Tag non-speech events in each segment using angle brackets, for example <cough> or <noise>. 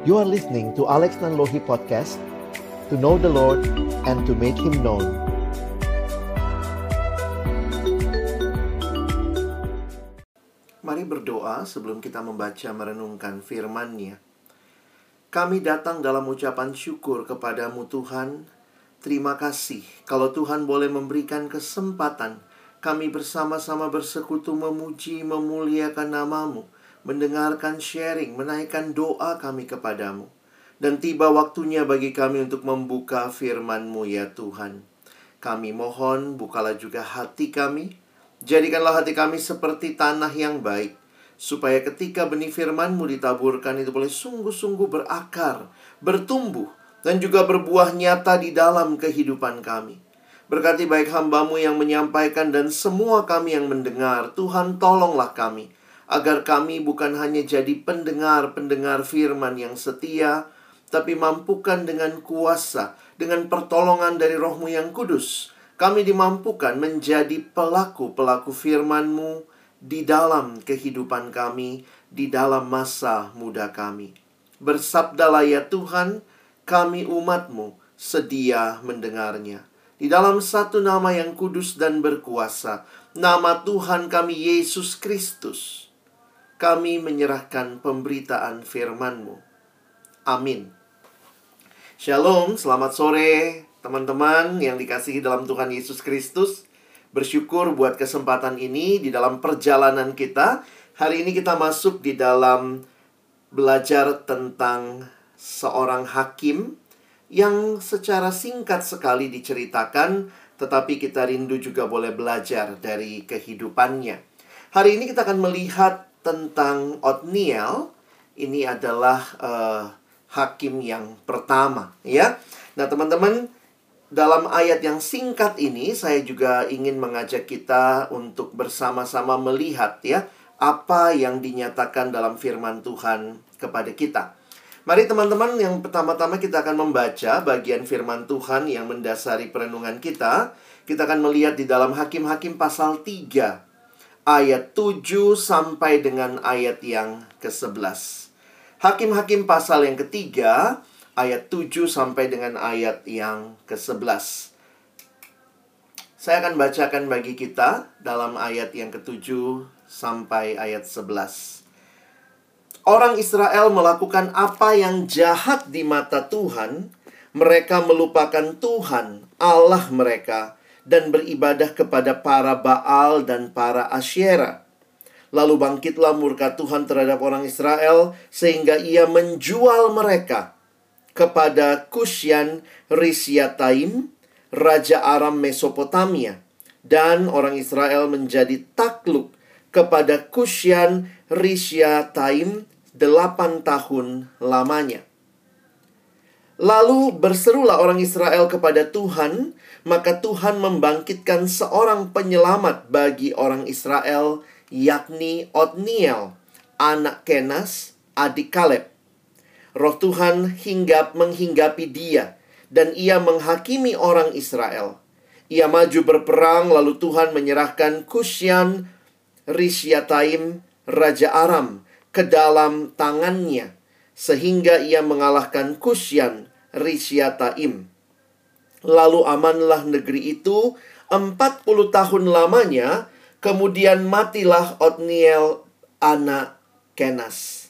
You are listening to Alex Nanlohi Podcast To know the Lord and to make Him known Mari berdoa sebelum kita membaca merenungkan firman-Nya. Kami datang dalam ucapan syukur kepadamu Tuhan. Terima kasih kalau Tuhan boleh memberikan kesempatan kami bersama-sama bersekutu memuji, memuliakan namamu, mendengarkan sharing, menaikkan doa kami kepadamu. Dan tiba waktunya bagi kami untuk membuka firman-Mu ya Tuhan. Kami mohon bukalah juga hati kami, Jadikanlah hati kami seperti tanah yang baik, supaya ketika benih firman-Mu ditaburkan itu boleh sungguh-sungguh berakar, bertumbuh, dan juga berbuah nyata di dalam kehidupan kami. Berkati baik hambamu yang menyampaikan dan semua kami yang mendengar, Tuhan tolonglah kami, agar kami bukan hanya jadi pendengar-pendengar firman yang setia, tapi mampukan dengan kuasa, dengan pertolongan dari rohmu yang kudus, kami dimampukan menjadi pelaku-pelaku firman-Mu di dalam kehidupan kami, di dalam masa muda kami. Bersabdalah ya Tuhan, kami umat-Mu sedia mendengarnya. Di dalam satu nama yang kudus dan berkuasa, nama Tuhan kami Yesus Kristus, kami menyerahkan pemberitaan firman-Mu. Amin. Shalom, selamat sore Teman-teman yang dikasihi dalam Tuhan Yesus Kristus, bersyukur buat kesempatan ini di dalam perjalanan kita. Hari ini kita masuk di dalam belajar tentang seorang hakim yang secara singkat sekali diceritakan, tetapi kita rindu juga boleh belajar dari kehidupannya. Hari ini kita akan melihat tentang Otniel. Ini adalah uh, hakim yang pertama, ya. Nah, teman-teman, dalam ayat yang singkat ini saya juga ingin mengajak kita untuk bersama-sama melihat ya apa yang dinyatakan dalam firman Tuhan kepada kita. Mari teman-teman yang pertama-tama kita akan membaca bagian firman Tuhan yang mendasari perenungan kita. Kita akan melihat di dalam Hakim-hakim pasal 3 ayat 7 sampai dengan ayat yang ke-11. Hakim-hakim pasal yang ketiga ayat 7 sampai dengan ayat yang ke-11. Saya akan bacakan bagi kita dalam ayat yang ke-7 sampai ayat 11. Orang Israel melakukan apa yang jahat di mata Tuhan, mereka melupakan Tuhan, Allah mereka, dan beribadah kepada para Baal dan para Asyera. Lalu bangkitlah murka Tuhan terhadap orang Israel, sehingga ia menjual mereka kepada Kusyan Risyataim, Raja Aram Mesopotamia. Dan orang Israel menjadi takluk kepada Kusyan Risyataim delapan tahun lamanya. Lalu berserulah orang Israel kepada Tuhan, maka Tuhan membangkitkan seorang penyelamat bagi orang Israel, yakni Otniel, anak Kenas, adik Kaleb. Roh Tuhan hinggap menghinggapi dia dan ia menghakimi orang Israel. Ia maju berperang lalu Tuhan menyerahkan Kusyan Risyataim Raja Aram ke dalam tangannya sehingga ia mengalahkan Kusyan Risyataim. Lalu amanlah negeri itu 40 tahun lamanya kemudian matilah Otniel anak Kenas.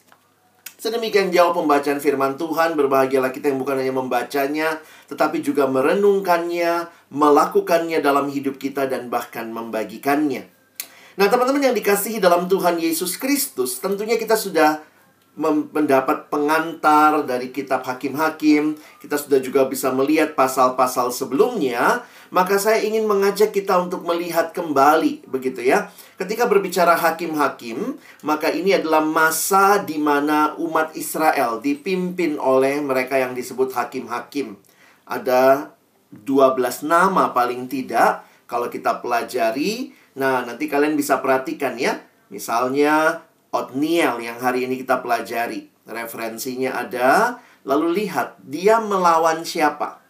Sedemikian jauh pembacaan firman Tuhan, berbahagialah kita yang bukan hanya membacanya, tetapi juga merenungkannya, melakukannya dalam hidup kita, dan bahkan membagikannya. Nah, teman-teman yang dikasihi dalam Tuhan Yesus Kristus, tentunya kita sudah mendapat pengantar dari kitab Hakim-Hakim. Kita sudah juga bisa melihat pasal-pasal sebelumnya. Maka saya ingin mengajak kita untuk melihat kembali, begitu ya. Ketika berbicara hakim-hakim, maka ini adalah masa di mana umat Israel dipimpin oleh mereka yang disebut hakim-hakim. Ada 12 nama paling tidak kalau kita pelajari. Nah, nanti kalian bisa perhatikan ya. Misalnya Otniel yang hari ini kita pelajari. Referensinya ada. Lalu lihat, dia melawan siapa?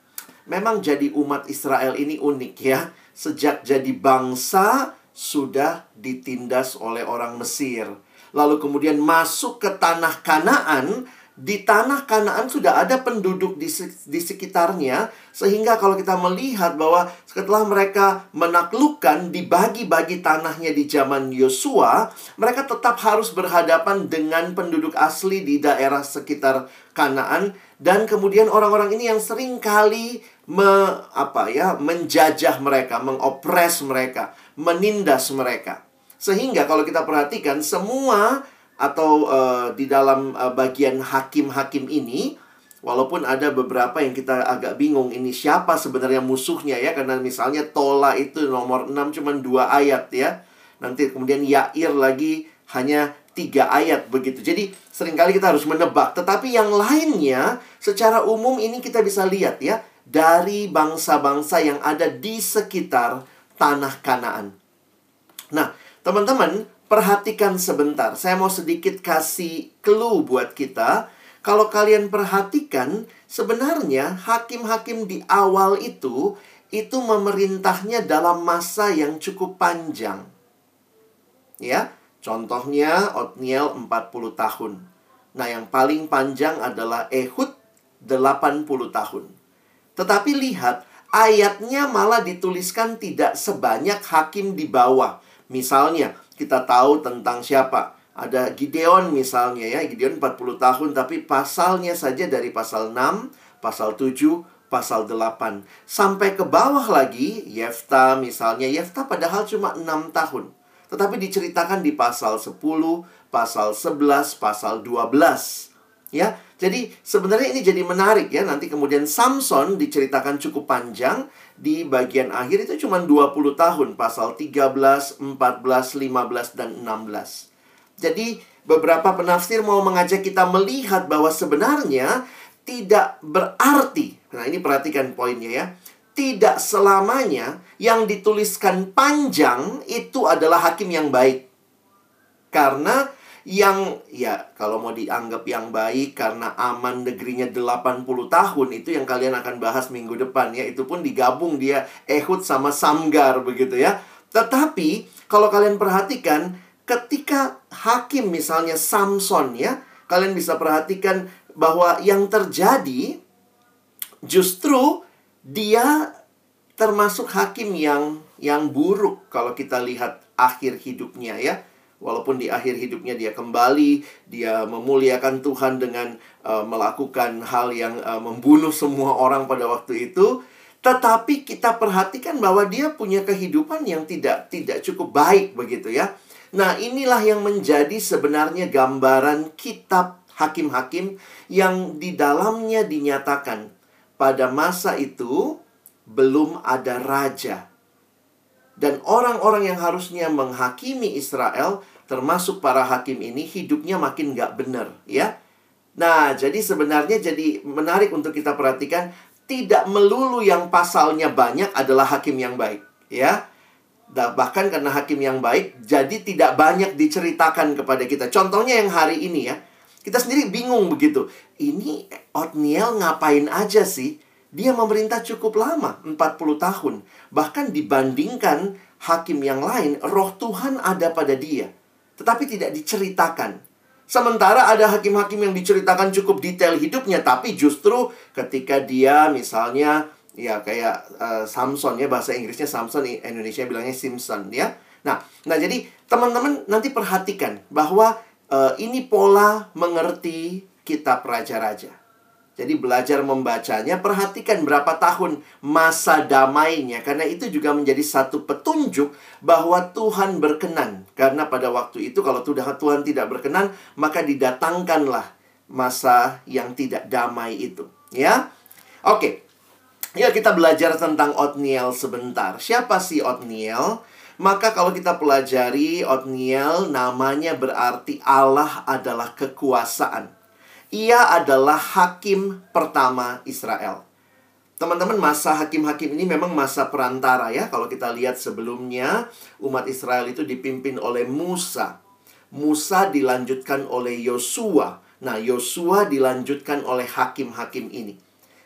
Memang jadi umat Israel ini unik ya. Sejak jadi bangsa, sudah ditindas oleh orang Mesir. Lalu kemudian masuk ke tanah Kanaan di tanah Kanaan sudah ada penduduk di, di sekitarnya sehingga kalau kita melihat bahwa setelah mereka menaklukkan dibagi-bagi tanahnya di zaman Yosua, mereka tetap harus berhadapan dengan penduduk asli di daerah sekitar Kanaan dan kemudian orang-orang ini yang sering kali me, apa ya menjajah mereka, mengopres mereka, menindas mereka. Sehingga kalau kita perhatikan semua atau uh, di dalam uh, bagian hakim-hakim ini walaupun ada beberapa yang kita agak bingung ini siapa sebenarnya musuhnya ya karena misalnya Tola itu nomor 6 cuma dua ayat ya. Nanti kemudian Yair lagi hanya tiga ayat begitu. Jadi sering kali kita harus menebak. Tetapi yang lainnya secara umum ini kita bisa lihat ya dari bangsa-bangsa yang ada di sekitar tanah Kanaan. Nah teman-teman perhatikan sebentar. Saya mau sedikit kasih clue buat kita. Kalau kalian perhatikan, sebenarnya hakim-hakim di awal itu itu memerintahnya dalam masa yang cukup panjang. Ya, contohnya Otniel 40 tahun. Nah, yang paling panjang adalah Ehud 80 tahun. Tetapi lihat, ayatnya malah dituliskan tidak sebanyak hakim di bawah. Misalnya, kita tahu tentang siapa. Ada Gideon misalnya ya, Gideon 40 tahun tapi pasalnya saja dari pasal 6, pasal 7, pasal 8. Sampai ke bawah lagi, Yefta misalnya, Yefta padahal cuma 6 tahun. Tetapi diceritakan di pasal 10, pasal 11, pasal 12. Ya, jadi sebenarnya ini jadi menarik ya. Nanti kemudian Samson diceritakan cukup panjang di bagian akhir itu cuma 20 tahun pasal 13, 14, 15 dan 16. Jadi beberapa penafsir mau mengajak kita melihat bahwa sebenarnya tidak berarti. Nah, ini perhatikan poinnya ya. Tidak selamanya yang dituliskan panjang itu adalah hakim yang baik. Karena yang ya kalau mau dianggap yang baik karena aman negerinya 80 tahun itu yang kalian akan bahas minggu depan ya. Itu pun digabung dia Ehud sama Samgar begitu ya. Tetapi kalau kalian perhatikan ketika hakim misalnya Samson ya kalian bisa perhatikan bahwa yang terjadi justru dia termasuk hakim yang yang buruk kalau kita lihat akhir hidupnya ya Walaupun di akhir hidupnya dia kembali, dia memuliakan Tuhan dengan uh, melakukan hal yang uh, membunuh semua orang pada waktu itu, tetapi kita perhatikan bahwa dia punya kehidupan yang tidak tidak cukup baik begitu ya. Nah, inilah yang menjadi sebenarnya gambaran kitab hakim-hakim yang di dalamnya dinyatakan pada masa itu belum ada raja. Dan orang-orang yang harusnya menghakimi Israel termasuk para hakim ini hidupnya makin gak benar ya. Nah, jadi sebenarnya jadi menarik untuk kita perhatikan tidak melulu yang pasalnya banyak adalah hakim yang baik ya. Bahkan karena hakim yang baik jadi tidak banyak diceritakan kepada kita. Contohnya yang hari ini ya. Kita sendiri bingung begitu. Ini Otniel ngapain aja sih? Dia memerintah cukup lama, 40 tahun. Bahkan dibandingkan hakim yang lain, roh Tuhan ada pada dia tetapi tidak diceritakan. Sementara ada hakim-hakim yang diceritakan cukup detail hidupnya, tapi justru ketika dia misalnya ya kayak uh, Samson ya bahasa Inggrisnya Samson, Indonesia bilangnya Simpson ya. Nah, nah jadi teman-teman nanti perhatikan bahwa uh, ini pola mengerti kitab raja-raja. Jadi belajar membacanya, perhatikan berapa tahun masa damainya. Karena itu juga menjadi satu petunjuk bahwa Tuhan berkenan. Karena pada waktu itu kalau Tuhan tidak berkenan, maka didatangkanlah masa yang tidak damai itu. Ya, Oke, ya kita belajar tentang Otniel sebentar. Siapa sih Otniel? Maka kalau kita pelajari Otniel, namanya berarti Allah adalah kekuasaan. Ia adalah hakim pertama Israel. Teman-teman, masa hakim-hakim ini memang masa perantara ya. Kalau kita lihat sebelumnya, umat Israel itu dipimpin oleh Musa. Musa dilanjutkan oleh Yosua. Nah, Yosua dilanjutkan oleh hakim-hakim ini.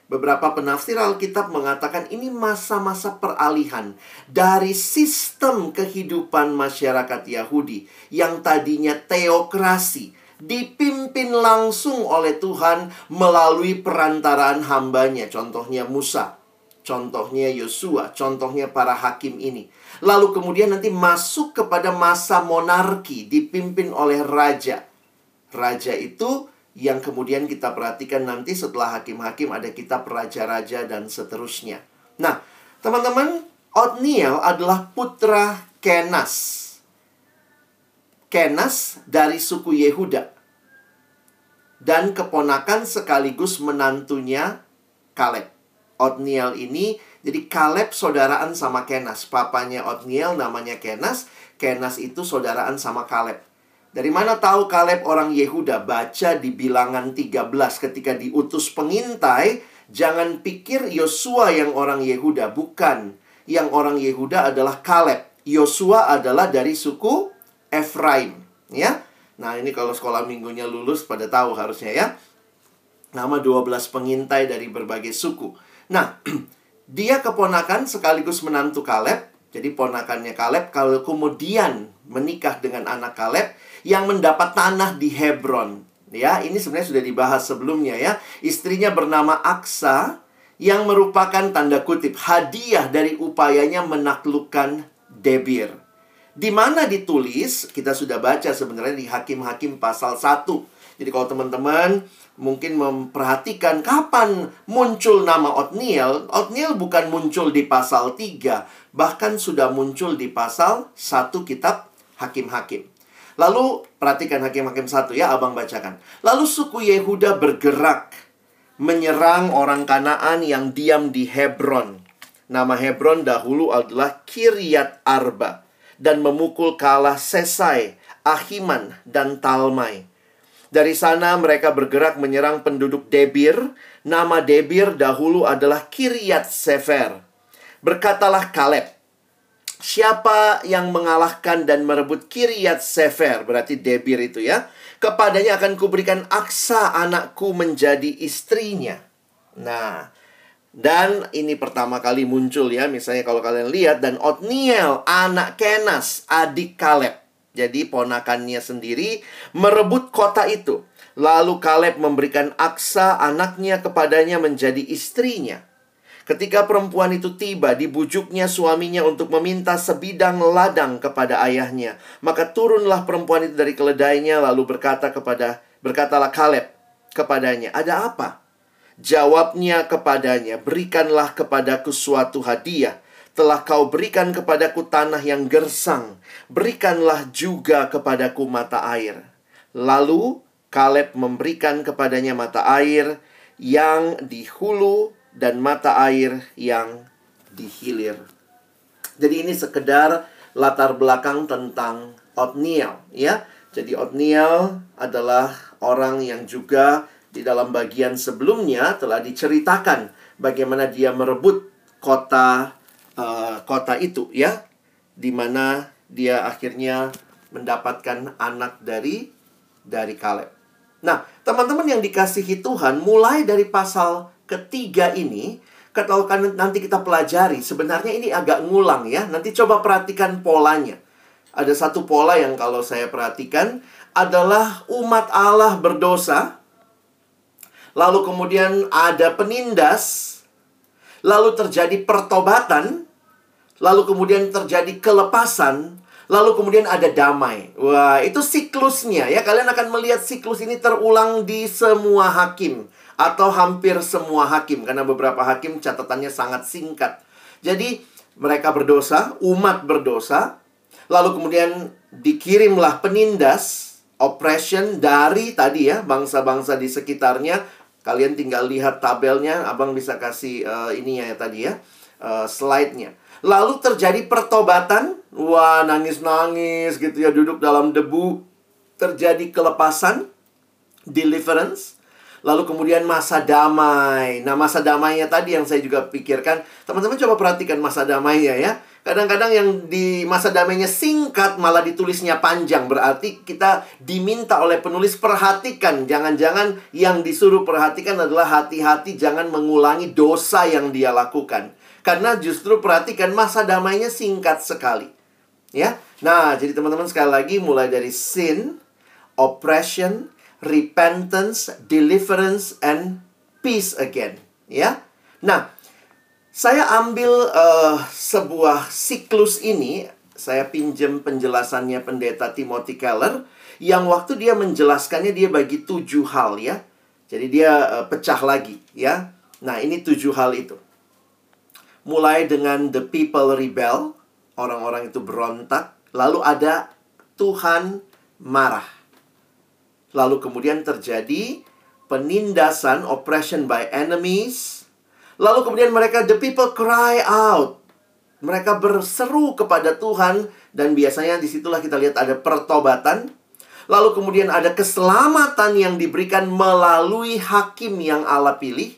Beberapa penafsir Alkitab mengatakan ini masa-masa peralihan dari sistem kehidupan masyarakat Yahudi yang tadinya teokrasi, dipimpin langsung oleh Tuhan melalui perantaraan hambanya. Contohnya Musa, contohnya Yosua, contohnya para hakim ini. Lalu kemudian nanti masuk kepada masa monarki dipimpin oleh raja. Raja itu yang kemudian kita perhatikan nanti setelah hakim-hakim ada kitab raja-raja dan seterusnya. Nah, teman-teman, Otniel adalah putra Kenas. Kenas dari suku Yehuda dan keponakan sekaligus menantunya Kaleb. Otniel ini jadi Kaleb saudaraan sama Kenas. Papanya Otniel namanya Kenas. Kenas itu saudaraan sama Kaleb. Dari mana tahu Kaleb orang Yehuda? Baca di bilangan 13 ketika diutus pengintai. Jangan pikir Yosua yang orang Yehuda. Bukan. Yang orang Yehuda adalah Kaleb. Yosua adalah dari suku Efraim. Ya, Nah, ini kalau sekolah minggunya lulus pada tahu harusnya ya. Nama 12 pengintai dari berbagai suku. Nah, <clears throat> dia keponakan sekaligus menantu Kaleb. Jadi ponakannya Kaleb kalau kemudian menikah dengan anak Kaleb yang mendapat tanah di Hebron. Ya, ini sebenarnya sudah dibahas sebelumnya ya. Istrinya bernama Aksa yang merupakan tanda kutip hadiah dari upayanya menaklukkan Debir. Di mana ditulis, kita sudah baca sebenarnya di Hakim-Hakim pasal 1. Jadi kalau teman-teman mungkin memperhatikan kapan muncul nama Otniel, Otniel bukan muncul di pasal 3, bahkan sudah muncul di pasal 1 kitab Hakim-Hakim. Lalu perhatikan Hakim-Hakim 1 ya, Abang bacakan. Lalu suku Yehuda bergerak menyerang orang Kanaan yang diam di Hebron. Nama Hebron dahulu adalah Kiryat Arba dan memukul kalah Sesai, Ahiman, dan Talmai. Dari sana mereka bergerak menyerang penduduk Debir. Nama Debir dahulu adalah Kiryat Sefer. Berkatalah Kaleb, Siapa yang mengalahkan dan merebut Kiryat Sefer, berarti Debir itu ya, kepadanya akan kuberikan aksa anakku menjadi istrinya. Nah, dan ini pertama kali muncul ya, misalnya kalau kalian lihat dan Otniel, anak Kenas, adik Kaleb. Jadi ponakannya sendiri merebut kota itu. Lalu Kaleb memberikan Aksa anaknya kepadanya menjadi istrinya. Ketika perempuan itu tiba, dibujuknya suaminya untuk meminta sebidang ladang kepada ayahnya. Maka turunlah perempuan itu dari keledainya lalu berkata kepada berkatalah Kaleb kepadanya, "Ada apa?" Jawabnya kepadanya, berikanlah kepadaku suatu hadiah. Telah kau berikan kepadaku tanah yang gersang. Berikanlah juga kepadaku mata air. Lalu Kaleb memberikan kepadanya mata air yang di hulu dan mata air yang di hilir. Jadi ini sekedar latar belakang tentang Otniel ya. Jadi Otniel adalah orang yang juga di dalam bagian sebelumnya telah diceritakan bagaimana dia merebut kota uh, kota itu ya di mana dia akhirnya mendapatkan anak dari dari Kaleb. Nah, teman-teman yang dikasihi Tuhan, mulai dari pasal ketiga ini, kalau nanti kita pelajari, sebenarnya ini agak ngulang ya. Nanti coba perhatikan polanya. Ada satu pola yang kalau saya perhatikan adalah umat Allah berdosa, lalu kemudian ada penindas, lalu terjadi pertobatan, lalu kemudian terjadi kelepasan, lalu kemudian ada damai. Wah, itu siklusnya ya. Kalian akan melihat siklus ini terulang di semua hakim atau hampir semua hakim karena beberapa hakim catatannya sangat singkat. Jadi mereka berdosa, umat berdosa, lalu kemudian dikirimlah penindas, oppression dari tadi ya bangsa-bangsa di sekitarnya Kalian tinggal lihat tabelnya, Abang bisa kasih uh, ininya ya tadi ya, uh, slide-nya. Lalu terjadi pertobatan, wah nangis-nangis gitu ya, duduk dalam debu. Terjadi kelepasan, deliverance. Lalu kemudian masa damai. Nah, masa damainya tadi yang saya juga pikirkan. Teman-teman coba perhatikan masa damainya ya. Kadang-kadang yang di masa damainya singkat malah ditulisnya panjang. Berarti kita diminta oleh penulis perhatikan. Jangan-jangan yang disuruh perhatikan adalah hati-hati jangan mengulangi dosa yang dia lakukan. Karena justru perhatikan masa damainya singkat sekali. Ya. Nah, jadi teman-teman sekali lagi mulai dari sin, oppression, repentance, deliverance, and peace again. Ya, nah saya ambil uh, sebuah siklus ini, saya pinjam penjelasannya pendeta Timothy Keller, yang waktu dia menjelaskannya dia bagi tujuh hal ya. Jadi dia uh, pecah lagi ya. Nah ini tujuh hal itu. Mulai dengan the people rebel, orang-orang itu berontak. Lalu ada Tuhan marah. Lalu kemudian terjadi penindasan, oppression by enemies. Lalu kemudian mereka, the people cry out. Mereka berseru kepada Tuhan dan biasanya di situlah kita lihat ada pertobatan. Lalu kemudian ada keselamatan yang diberikan melalui hakim yang Allah pilih,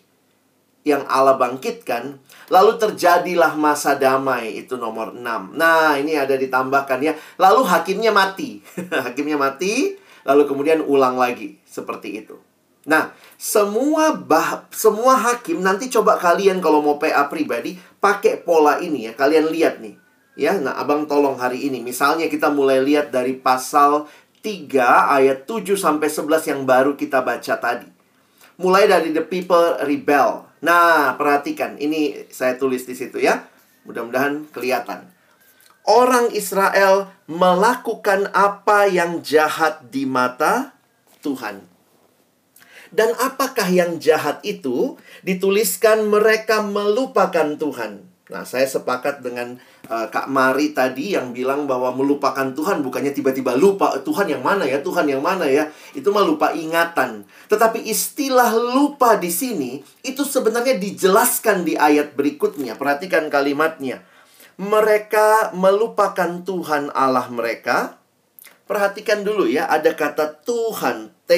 yang Allah bangkitkan. Lalu terjadilah masa damai, itu nomor 6. Nah, ini ada ditambahkan ya. Lalu hakimnya mati. <laughs> hakimnya mati, lalu kemudian ulang lagi seperti itu. Nah, semua bah semua hakim nanti coba kalian kalau mau PA pribadi pakai pola ini ya. Kalian lihat nih. Ya, nah Abang tolong hari ini. Misalnya kita mulai lihat dari pasal 3 ayat 7 sampai 11 yang baru kita baca tadi. Mulai dari the people rebel. Nah, perhatikan, ini saya tulis di situ ya. Mudah-mudahan kelihatan. Orang Israel melakukan apa yang jahat di mata Tuhan. Dan apakah yang jahat itu dituliskan mereka melupakan Tuhan. Nah, saya sepakat dengan uh, Kak Mari tadi yang bilang bahwa melupakan Tuhan bukannya tiba-tiba lupa Tuhan yang mana ya, Tuhan yang mana ya. Itu mah lupa ingatan. Tetapi istilah lupa di sini itu sebenarnya dijelaskan di ayat berikutnya. Perhatikan kalimatnya. Mereka melupakan Tuhan Allah mereka. Perhatikan dulu ya, ada kata Tuhan, T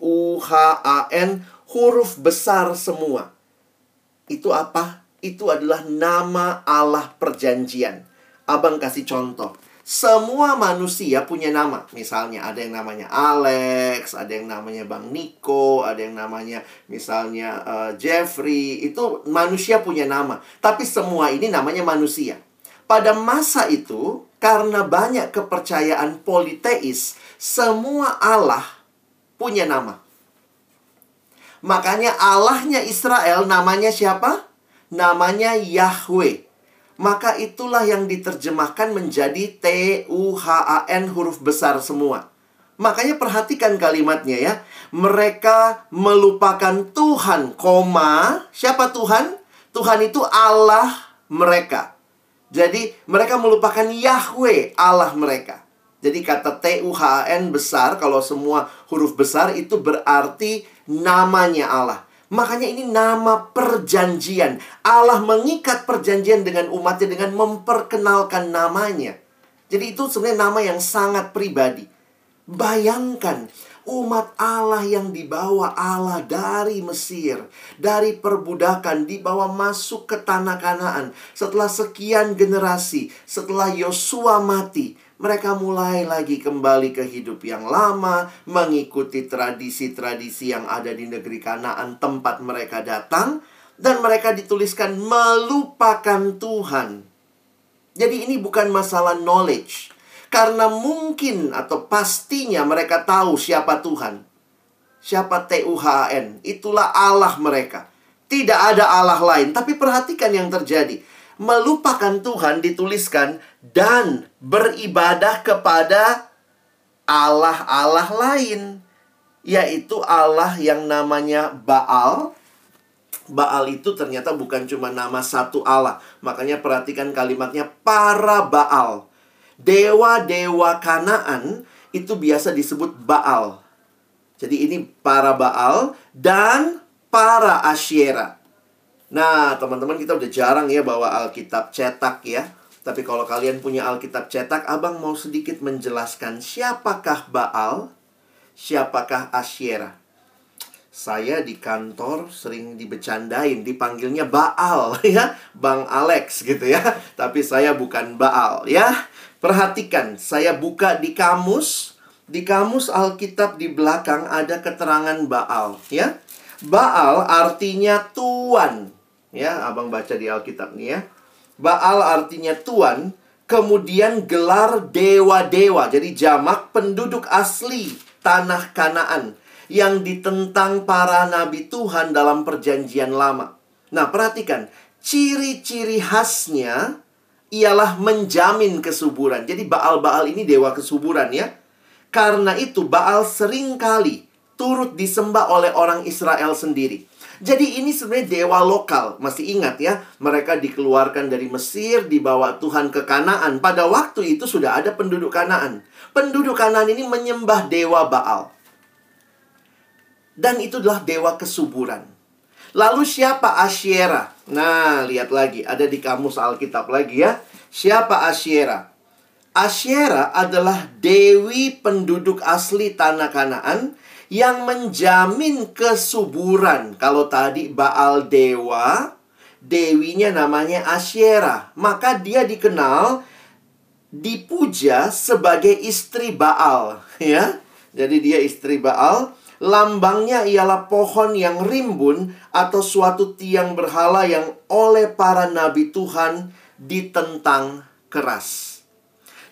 U H A N, huruf besar semua. Itu apa? itu adalah nama Allah perjanjian. Abang kasih contoh. Semua manusia punya nama. Misalnya ada yang namanya Alex, ada yang namanya Bang Niko, ada yang namanya misalnya uh, Jeffrey. Itu manusia punya nama. Tapi semua ini namanya manusia. Pada masa itu, karena banyak kepercayaan politeis, semua Allah punya nama. Makanya Allahnya Israel namanya siapa? namanya Yahweh. Maka itulah yang diterjemahkan menjadi T-U-H-A-N huruf besar semua. Makanya perhatikan kalimatnya ya. Mereka melupakan Tuhan, koma. Siapa Tuhan? Tuhan itu Allah mereka. Jadi mereka melupakan Yahweh Allah mereka. Jadi kata T-U-H-A-N besar, kalau semua huruf besar itu berarti namanya Allah. Makanya ini nama perjanjian. Allah mengikat perjanjian dengan umatnya dengan memperkenalkan namanya. Jadi itu sebenarnya nama yang sangat pribadi. Bayangkan umat Allah yang dibawa Allah dari Mesir, dari perbudakan, dibawa masuk ke tanah Kanaan. Setelah sekian generasi, setelah Yosua mati, mereka mulai lagi kembali ke hidup yang lama, mengikuti tradisi-tradisi yang ada di negeri Kanaan tempat mereka datang, dan mereka dituliskan melupakan Tuhan. Jadi ini bukan masalah knowledge. Karena mungkin atau pastinya mereka tahu siapa Tuhan. Siapa Tuhan? Itulah Allah mereka. Tidak ada Allah lain. Tapi perhatikan yang terjadi melupakan Tuhan dituliskan dan beribadah kepada Allah-Allah lain yaitu Allah yang namanya Baal. Baal itu ternyata bukan cuma nama satu Allah. Makanya perhatikan kalimatnya para Baal. Dewa-dewa Kanaan itu biasa disebut Baal. Jadi ini para Baal dan para Asyera. Nah, teman-teman kita udah jarang ya bawa Alkitab cetak ya. Tapi kalau kalian punya Alkitab cetak, Abang mau sedikit menjelaskan siapakah Baal, siapakah Asyera. Saya di kantor sering dibecandain, dipanggilnya Baal <laughs> ya, Bang Alex gitu ya. Tapi saya bukan Baal ya. Perhatikan, saya buka di kamus, di kamus Alkitab di belakang ada keterangan Baal ya. Baal artinya tuan. Ya, Abang baca di Alkitab nih ya. Baal artinya tuan, kemudian gelar dewa-dewa. Jadi jamak penduduk asli tanah Kanaan yang ditentang para nabi Tuhan dalam Perjanjian Lama. Nah, perhatikan, ciri-ciri khasnya ialah menjamin kesuburan. Jadi Baal-Baal ini dewa kesuburan ya. Karena itu Baal sering kali turut disembah oleh orang Israel sendiri. Jadi ini sebenarnya dewa lokal. Masih ingat ya, mereka dikeluarkan dari Mesir, dibawa Tuhan ke Kanaan. Pada waktu itu sudah ada penduduk Kanaan. Penduduk Kanaan ini menyembah dewa Baal. Dan itu adalah dewa kesuburan. Lalu siapa Asyera? Nah, lihat lagi. Ada di kamus Alkitab lagi ya. Siapa Asyera? Asyera adalah dewi penduduk asli tanah Kanaan yang menjamin kesuburan. Kalau tadi Baal dewa, dewinya namanya Asyera. Maka dia dikenal dipuja sebagai istri Baal, <laughs> ya. Jadi dia istri Baal. Lambangnya ialah pohon yang rimbun atau suatu tiang berhala yang oleh para nabi Tuhan ditentang keras.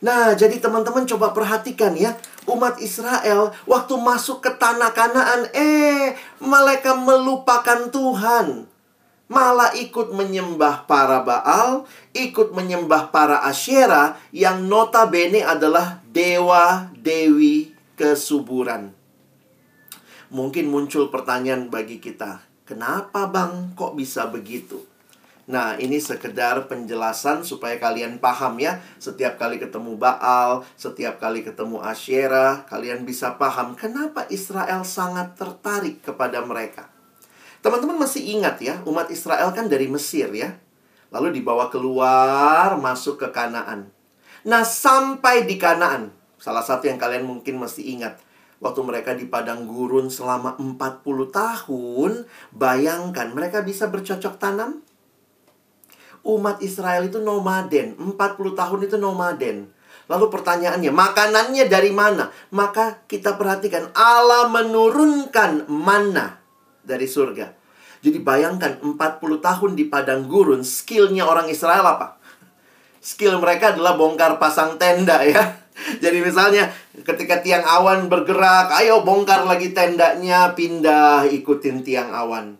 Nah, jadi teman-teman coba perhatikan ya umat Israel waktu masuk ke tanah Kanaan, eh, mereka melupakan Tuhan. Malah ikut menyembah para Baal, ikut menyembah para Asyera yang notabene adalah dewa-dewi kesuburan. Mungkin muncul pertanyaan bagi kita, kenapa bang kok bisa begitu? Nah, ini sekedar penjelasan supaya kalian paham ya. Setiap kali ketemu Baal, setiap kali ketemu Asyera, kalian bisa paham kenapa Israel sangat tertarik kepada mereka. Teman-teman masih ingat ya, umat Israel kan dari Mesir ya. Lalu dibawa keluar, masuk ke Kanaan. Nah, sampai di Kanaan, salah satu yang kalian mungkin masih ingat, waktu mereka di padang gurun selama 40 tahun, bayangkan mereka bisa bercocok tanam? Umat Israel itu nomaden. 40 tahun itu nomaden. Lalu pertanyaannya, makanannya dari mana? Maka kita perhatikan, Allah menurunkan mana dari surga. Jadi bayangkan 40 tahun di padang gurun, skillnya orang Israel apa? Skill mereka adalah bongkar pasang tenda ya. <laughs> Jadi misalnya ketika tiang awan bergerak, ayo bongkar lagi tendanya, pindah ikutin tiang awan.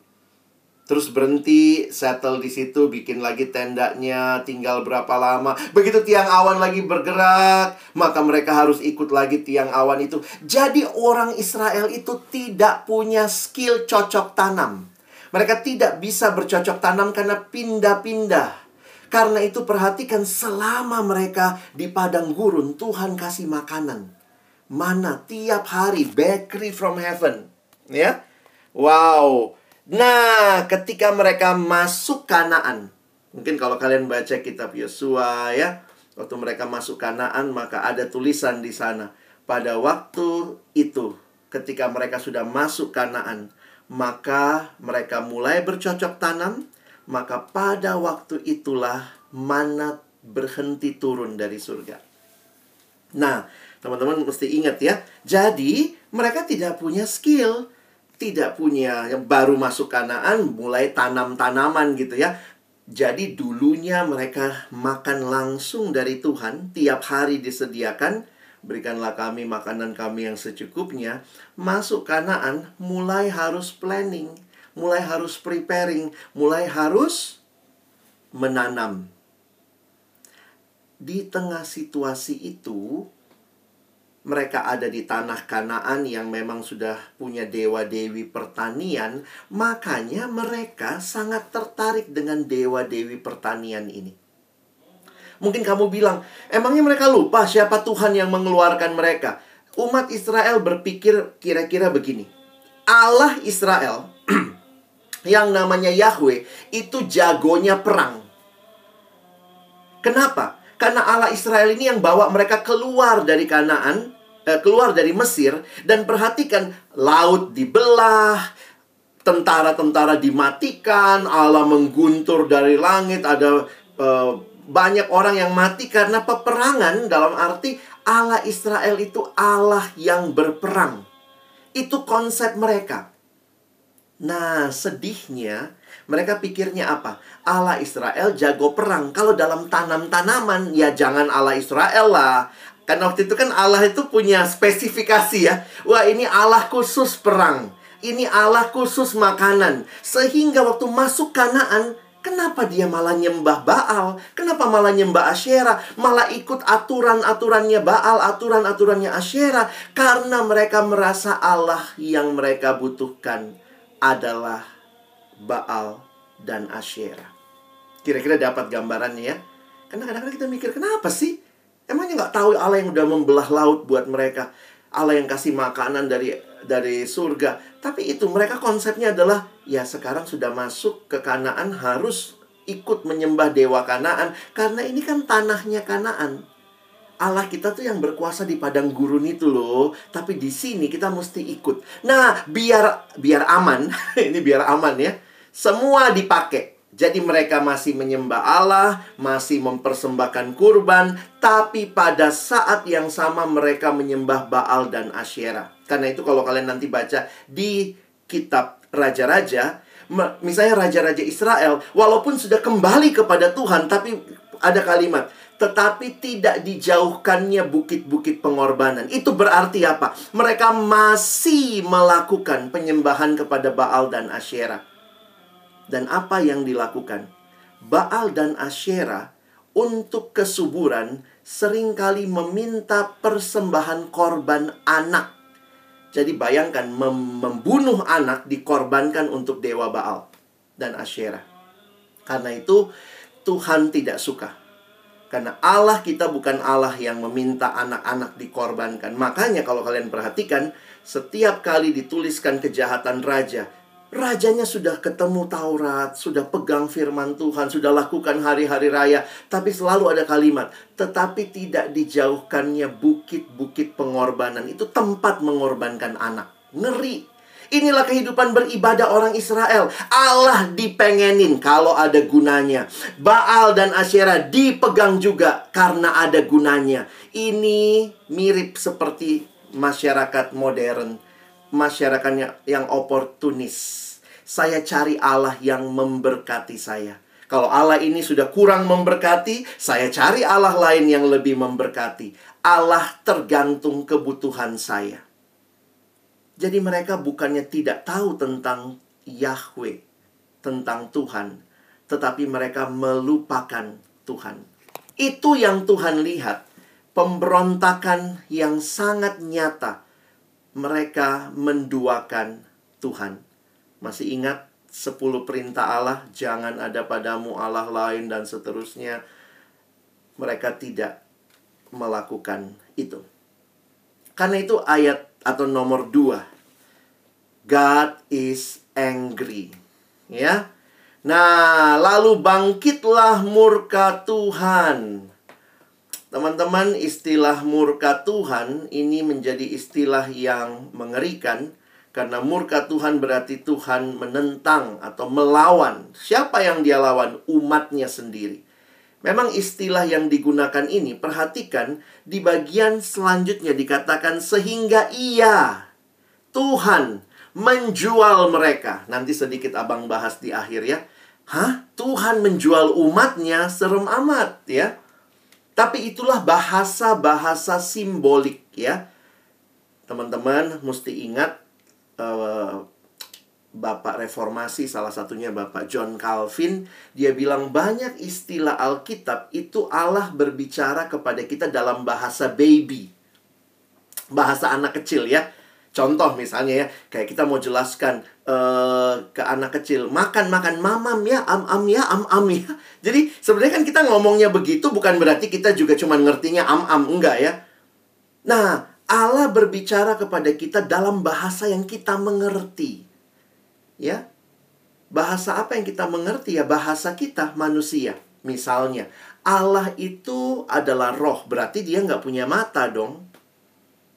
Terus berhenti, settle di situ, bikin lagi tendanya, tinggal berapa lama. Begitu tiang awan lagi bergerak, maka mereka harus ikut lagi tiang awan itu. Jadi orang Israel itu tidak punya skill cocok tanam. Mereka tidak bisa bercocok tanam karena pindah-pindah. Karena itu perhatikan selama mereka di padang gurun, Tuhan kasih makanan. Mana tiap hari, bakery from heaven. Ya, Wow, Nah, ketika mereka masuk Kanaan, mungkin kalau kalian baca kitab Yosua ya, waktu mereka masuk Kanaan maka ada tulisan di sana. Pada waktu itu, ketika mereka sudah masuk Kanaan, maka mereka mulai bercocok tanam, maka pada waktu itulah mana berhenti turun dari surga. Nah, teman-teman mesti ingat ya. Jadi, mereka tidak punya skill tidak punya yang baru masuk kanaan mulai tanam tanaman gitu ya. Jadi dulunya mereka makan langsung dari Tuhan tiap hari disediakan berikanlah kami makanan kami yang secukupnya. Masuk kanaan mulai harus planning mulai harus preparing mulai harus menanam. Di tengah situasi itu mereka ada di tanah Kanaan yang memang sudah punya dewa-dewi pertanian, makanya mereka sangat tertarik dengan dewa-dewi pertanian ini. Mungkin kamu bilang, emangnya mereka lupa siapa Tuhan yang mengeluarkan mereka? Umat Israel berpikir kira-kira begini. Allah Israel <clears throat> yang namanya Yahweh itu jagonya perang. Kenapa? Karena Allah Israel ini yang bawa mereka keluar dari Kanaan, eh, keluar dari Mesir dan perhatikan laut dibelah, tentara-tentara dimatikan, Allah mengguntur dari langit, ada eh, banyak orang yang mati karena peperangan dalam arti Allah Israel itu Allah yang berperang. Itu konsep mereka. Nah, sedihnya mereka pikirnya apa? Allah Israel jago perang. Kalau dalam tanam-tanaman, ya jangan Allah Israel lah. Karena waktu itu kan Allah itu punya spesifikasi ya. Wah, ini Allah khusus perang. Ini Allah khusus makanan. Sehingga waktu masuk Kanaan, kenapa dia malah nyembah Baal? Kenapa malah nyembah Asyera? Malah ikut aturan-aturannya Baal, aturan-aturannya Asyera. Karena mereka merasa Allah yang mereka butuhkan adalah Baal dan Asyera. Kira-kira dapat gambarannya ya? Karena kadang-kadang kita mikir, kenapa sih? Emangnya nggak tahu Allah yang udah membelah laut buat mereka? Allah yang kasih makanan dari dari surga. Tapi itu mereka konsepnya adalah ya sekarang sudah masuk ke Kanaan harus ikut menyembah dewa Kanaan karena ini kan tanahnya Kanaan. Allah kita tuh yang berkuasa di padang gurun itu loh, tapi di sini kita mesti ikut. Nah, biar biar aman, <laughs> ini biar aman ya. Semua dipakai. Jadi mereka masih menyembah Allah, masih mempersembahkan kurban, tapi pada saat yang sama mereka menyembah Baal dan Asyera. Karena itu kalau kalian nanti baca di kitab Raja-Raja, misalnya Raja-Raja Israel, walaupun sudah kembali kepada Tuhan, tapi ada kalimat, tetapi tidak dijauhkannya bukit-bukit pengorbanan. Itu berarti apa? Mereka masih melakukan penyembahan kepada Baal dan Asyera. Dan apa yang dilakukan? Baal dan Asyera untuk kesuburan sering kali meminta persembahan korban anak. Jadi bayangkan mem membunuh anak dikorbankan untuk dewa Baal dan Asyera. Karena itu Tuhan tidak suka. Karena Allah kita bukan Allah yang meminta anak-anak dikorbankan. Makanya kalau kalian perhatikan, setiap kali dituliskan kejahatan raja, Rajanya sudah ketemu Taurat, sudah pegang firman Tuhan, sudah lakukan hari-hari raya, tapi selalu ada kalimat, tetapi tidak dijauhkannya bukit-bukit pengorbanan. Itu tempat mengorbankan anak. Ngeri. Inilah kehidupan beribadah orang Israel. Allah dipengenin kalau ada gunanya. Baal dan Asyera dipegang juga karena ada gunanya. Ini mirip seperti masyarakat modern masyarakatnya yang oportunis. Saya cari Allah yang memberkati saya. Kalau Allah ini sudah kurang memberkati, saya cari Allah lain yang lebih memberkati. Allah tergantung kebutuhan saya. Jadi mereka bukannya tidak tahu tentang Yahweh, tentang Tuhan, tetapi mereka melupakan Tuhan. Itu yang Tuhan lihat, pemberontakan yang sangat nyata mereka menduakan Tuhan. Masih ingat 10 perintah Allah, jangan ada padamu Allah lain dan seterusnya. Mereka tidak melakukan itu. Karena itu ayat atau nomor 2. God is angry. Ya. Nah, lalu bangkitlah murka Tuhan Teman-teman, istilah murka Tuhan ini menjadi istilah yang mengerikan karena murka Tuhan berarti Tuhan menentang atau melawan. Siapa yang dia lawan? Umatnya sendiri. Memang istilah yang digunakan ini, perhatikan di bagian selanjutnya dikatakan sehingga ia, Tuhan, menjual mereka. Nanti sedikit abang bahas di akhir ya. Hah? Tuhan menjual umatnya? Serem amat ya. Tapi itulah bahasa-bahasa simbolik ya. Teman-teman mesti ingat uh, Bapak Reformasi salah satunya Bapak John Calvin dia bilang banyak istilah Alkitab itu Allah berbicara kepada kita dalam bahasa baby. Bahasa anak kecil ya. Contoh misalnya ya, kayak kita mau jelaskan uh, ke anak kecil, makan makan mamam ya, am am ya, am am ya. <laughs> Jadi sebenarnya kan kita ngomongnya begitu bukan berarti kita juga cuma ngertinya am am enggak ya. Nah, Allah berbicara kepada kita dalam bahasa yang kita mengerti. Ya. Bahasa apa yang kita mengerti ya? Bahasa kita manusia. Misalnya, Allah itu adalah roh, berarti dia nggak punya mata dong.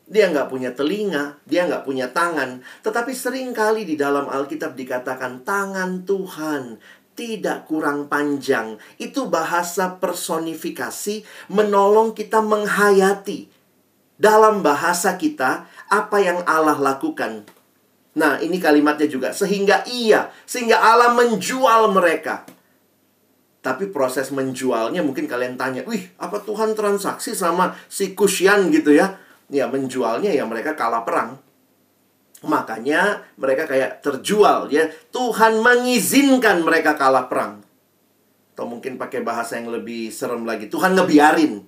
Dia nggak punya telinga, dia nggak punya tangan. Tetapi sering kali di dalam Alkitab dikatakan tangan Tuhan tidak kurang panjang. Itu bahasa personifikasi menolong kita menghayati. Dalam bahasa kita, apa yang Allah lakukan. Nah, ini kalimatnya juga. Sehingga ia, sehingga Allah menjual mereka. Tapi proses menjualnya mungkin kalian tanya, "Wih, apa Tuhan transaksi sama si Kusyan gitu ya?" Ya, menjualnya ya mereka kalah perang. Makanya mereka kayak terjual ya. Tuhan mengizinkan mereka kalah perang. Atau mungkin pakai bahasa yang lebih serem lagi. Tuhan ngebiarin.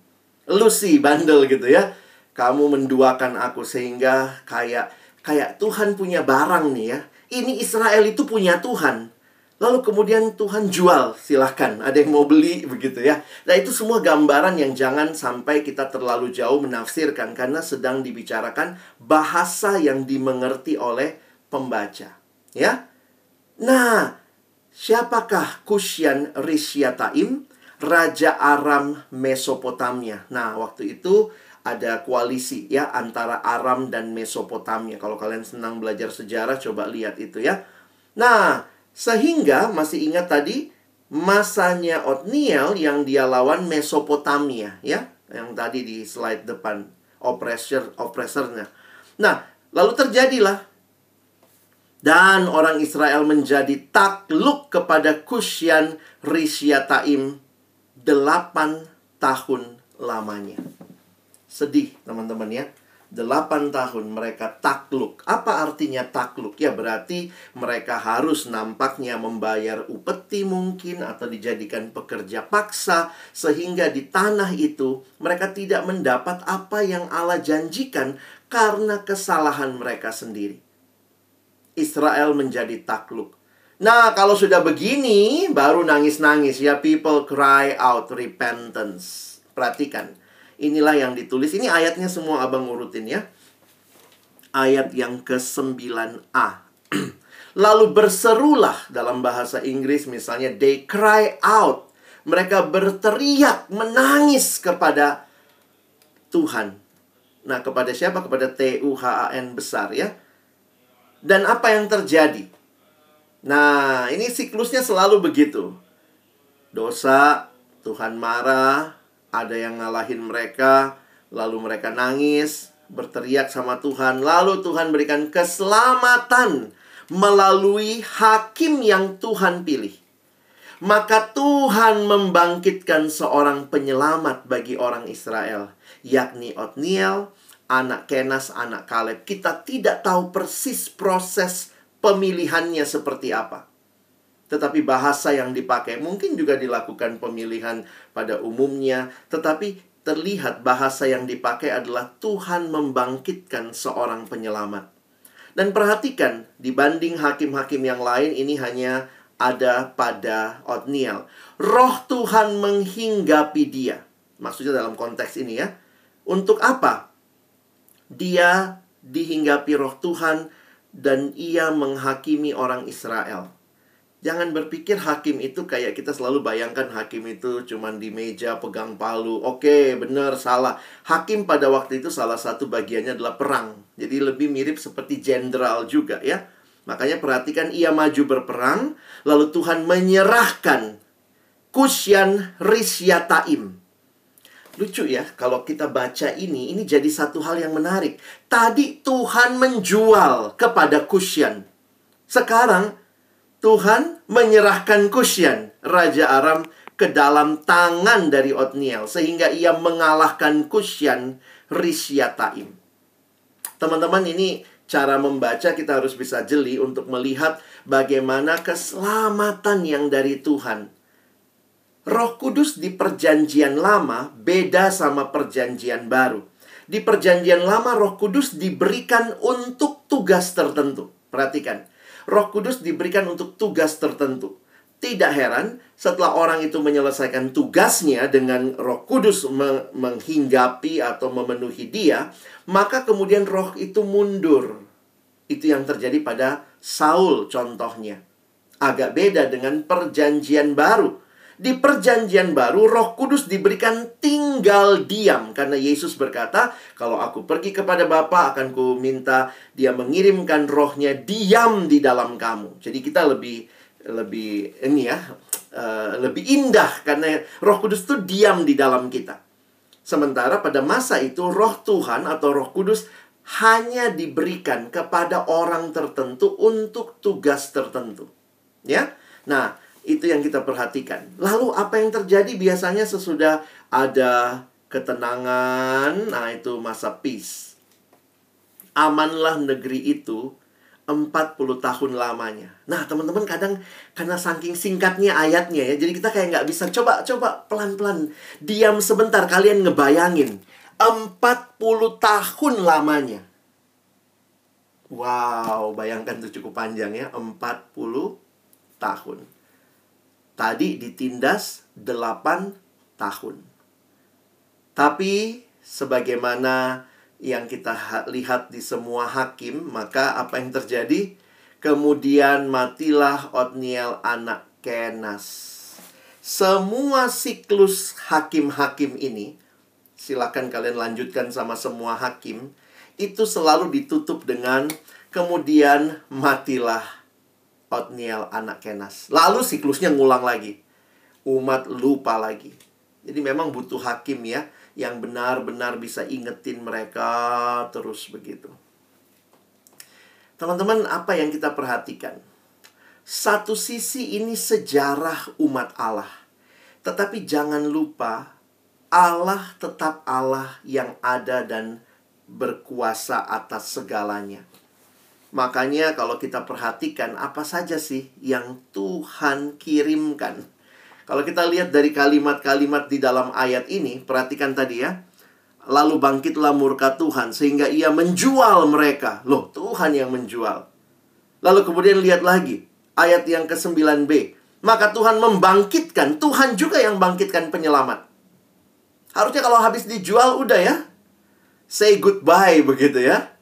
Lu sih bandel gitu ya. Kamu menduakan aku sehingga kayak kayak Tuhan punya barang nih ya. Ini Israel itu punya Tuhan. Lalu kemudian Tuhan jual, silahkan. Ada yang mau beli, begitu ya. Nah itu semua gambaran yang jangan sampai kita terlalu jauh menafsirkan. Karena sedang dibicarakan bahasa yang dimengerti oleh pembaca. Ya. Nah, siapakah Kusyan Rishyataim? Raja Aram Mesopotamia. Nah, waktu itu ada koalisi ya antara Aram dan Mesopotamia. Kalau kalian senang belajar sejarah, coba lihat itu ya. Nah, sehingga masih ingat tadi masanya Otniel yang dia lawan Mesopotamia ya, yang tadi di slide depan oppressor oppressornya. Nah, lalu terjadilah dan orang Israel menjadi takluk kepada Kusyan Rishyataim delapan tahun lamanya. Sedih teman-teman ya. 8 tahun mereka takluk. Apa artinya takluk? Ya berarti mereka harus nampaknya membayar upeti mungkin atau dijadikan pekerja paksa sehingga di tanah itu mereka tidak mendapat apa yang Allah janjikan karena kesalahan mereka sendiri. Israel menjadi takluk. Nah, kalau sudah begini baru nangis-nangis ya people cry out repentance. Perhatikan Inilah yang ditulis. Ini ayatnya semua abang urutin ya. Ayat yang ke-9a. <clears throat> Lalu berserulah dalam bahasa Inggris misalnya they cry out. Mereka berteriak, menangis kepada Tuhan. Nah, kepada siapa? Kepada T-U-H-A-N besar ya. Dan apa yang terjadi? Nah, ini siklusnya selalu begitu. Dosa, Tuhan marah, ada yang ngalahin mereka, lalu mereka nangis, berteriak sama Tuhan, lalu Tuhan berikan keselamatan melalui hakim yang Tuhan pilih. Maka Tuhan membangkitkan seorang penyelamat bagi orang Israel, yakni Otniel, anak Kenas, anak Kaleb. Kita tidak tahu persis proses pemilihannya seperti apa. Tetapi bahasa yang dipakai mungkin juga dilakukan pemilihan pada umumnya, tetapi terlihat bahasa yang dipakai adalah Tuhan membangkitkan seorang penyelamat. Dan perhatikan, dibanding hakim-hakim yang lain ini hanya ada pada Otniel. Roh Tuhan menghinggapi dia. Maksudnya dalam konteks ini ya. Untuk apa? Dia dihinggapi roh Tuhan dan ia menghakimi orang Israel. Jangan berpikir hakim itu kayak kita selalu bayangkan hakim itu cuman di meja pegang palu. Oke, benar, salah. Hakim pada waktu itu salah satu bagiannya adalah perang. Jadi lebih mirip seperti jenderal juga ya. Makanya perhatikan ia maju berperang, lalu Tuhan menyerahkan Kusyan Risyataim. Lucu ya, kalau kita baca ini, ini jadi satu hal yang menarik. Tadi Tuhan menjual kepada Kusyan. Sekarang Tuhan menyerahkan Kusyan, Raja Aram, ke dalam tangan dari Otniel. Sehingga ia mengalahkan Kusyan Risyataim. Teman-teman ini cara membaca kita harus bisa jeli untuk melihat bagaimana keselamatan yang dari Tuhan. Roh Kudus di perjanjian lama beda sama perjanjian baru. Di perjanjian lama Roh Kudus diberikan untuk tugas tertentu. Perhatikan. Roh Kudus diberikan untuk tugas tertentu. Tidak heran setelah orang itu menyelesaikan tugasnya dengan Roh Kudus menghinggapi atau memenuhi dia, maka kemudian roh itu mundur. Itu yang terjadi pada Saul contohnya. Agak beda dengan perjanjian baru di perjanjian baru Roh Kudus diberikan tinggal diam karena Yesus berkata, "Kalau aku pergi kepada Bapa akan ku minta dia mengirimkan rohnya diam di dalam kamu." Jadi kita lebih lebih ini ya, uh, lebih indah karena Roh Kudus itu diam di dalam kita. Sementara pada masa itu Roh Tuhan atau Roh Kudus hanya diberikan kepada orang tertentu untuk tugas tertentu. Ya. Nah, Itu yang kita perhatikan. Lalu apa yang terjadi biasanya sesudah ada ketenangan, nah itu masa peace. Amanlah negeri itu 40 tahun lamanya. Nah, teman-teman kadang karena saking singkatnya ayatnya ya, jadi kita kayak nggak bisa coba coba pelan-pelan diam sebentar kalian ngebayangin 40 tahun lamanya. Wow, bayangkan itu cukup panjang ya, 40 tahun. Tadi ditindas 8 tahun. Tapi sebagaimana yang kita lihat di semua hakim, maka apa yang terjadi? Kemudian matilah Otniel anak Kenas. Semua siklus hakim-hakim ini, silakan kalian lanjutkan sama semua hakim, itu selalu ditutup dengan kemudian matilah Otniel anak Kenas. Lalu siklusnya ngulang lagi. Umat lupa lagi. Jadi memang butuh hakim ya yang benar-benar bisa ingetin mereka terus begitu. Teman-teman, apa yang kita perhatikan? Satu sisi ini sejarah umat Allah. Tetapi jangan lupa Allah tetap Allah yang ada dan berkuasa atas segalanya. Makanya kalau kita perhatikan apa saja sih yang Tuhan kirimkan. Kalau kita lihat dari kalimat-kalimat di dalam ayat ini, perhatikan tadi ya. Lalu bangkitlah murka Tuhan sehingga ia menjual mereka. Loh, Tuhan yang menjual. Lalu kemudian lihat lagi ayat yang ke-9b. Maka Tuhan membangkitkan, Tuhan juga yang bangkitkan penyelamat. Harusnya kalau habis dijual udah ya. Say goodbye begitu ya.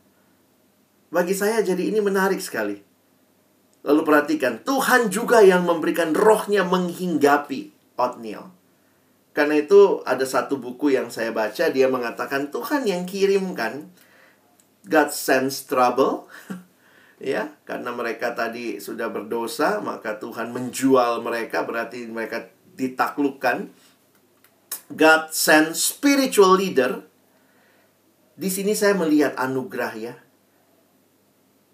Bagi saya jadi ini menarik sekali. Lalu perhatikan, Tuhan juga yang memberikan rohnya menghinggapi Otniel. Karena itu ada satu buku yang saya baca, dia mengatakan Tuhan yang kirimkan God sends trouble. <laughs> ya, karena mereka tadi sudah berdosa, maka Tuhan menjual mereka, berarti mereka ditaklukkan. God sends spiritual leader. Di sini saya melihat anugerah ya